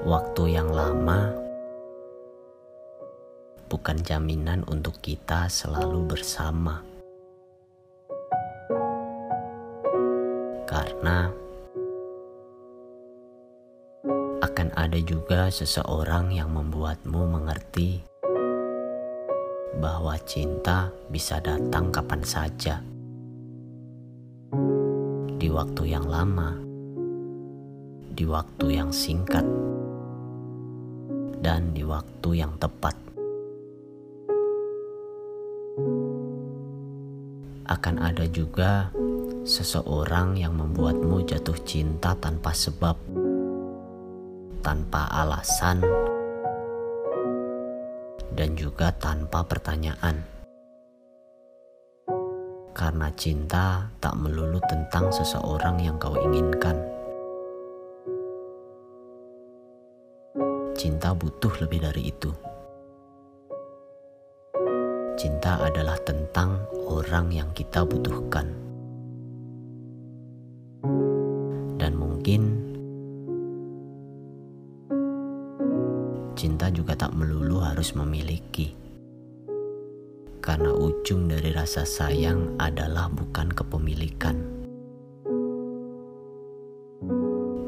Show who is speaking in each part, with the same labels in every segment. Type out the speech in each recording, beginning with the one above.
Speaker 1: Waktu yang lama bukan jaminan untuk kita selalu bersama, karena akan ada juga seseorang yang membuatmu mengerti bahwa cinta bisa datang kapan saja. Di waktu yang lama, di waktu yang singkat, dan di waktu yang tepat. Akan ada juga seseorang yang membuatmu jatuh cinta tanpa sebab, tanpa alasan, dan juga tanpa pertanyaan karena cinta tak melulu tentang seseorang yang kau inginkan. Cinta butuh lebih dari itu. Cinta adalah tentang orang yang kita butuhkan, dan mungkin cinta juga tak melulu harus memiliki karena ujung dari rasa sayang adalah bukan kepemilikan,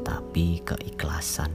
Speaker 1: tapi keikhlasan.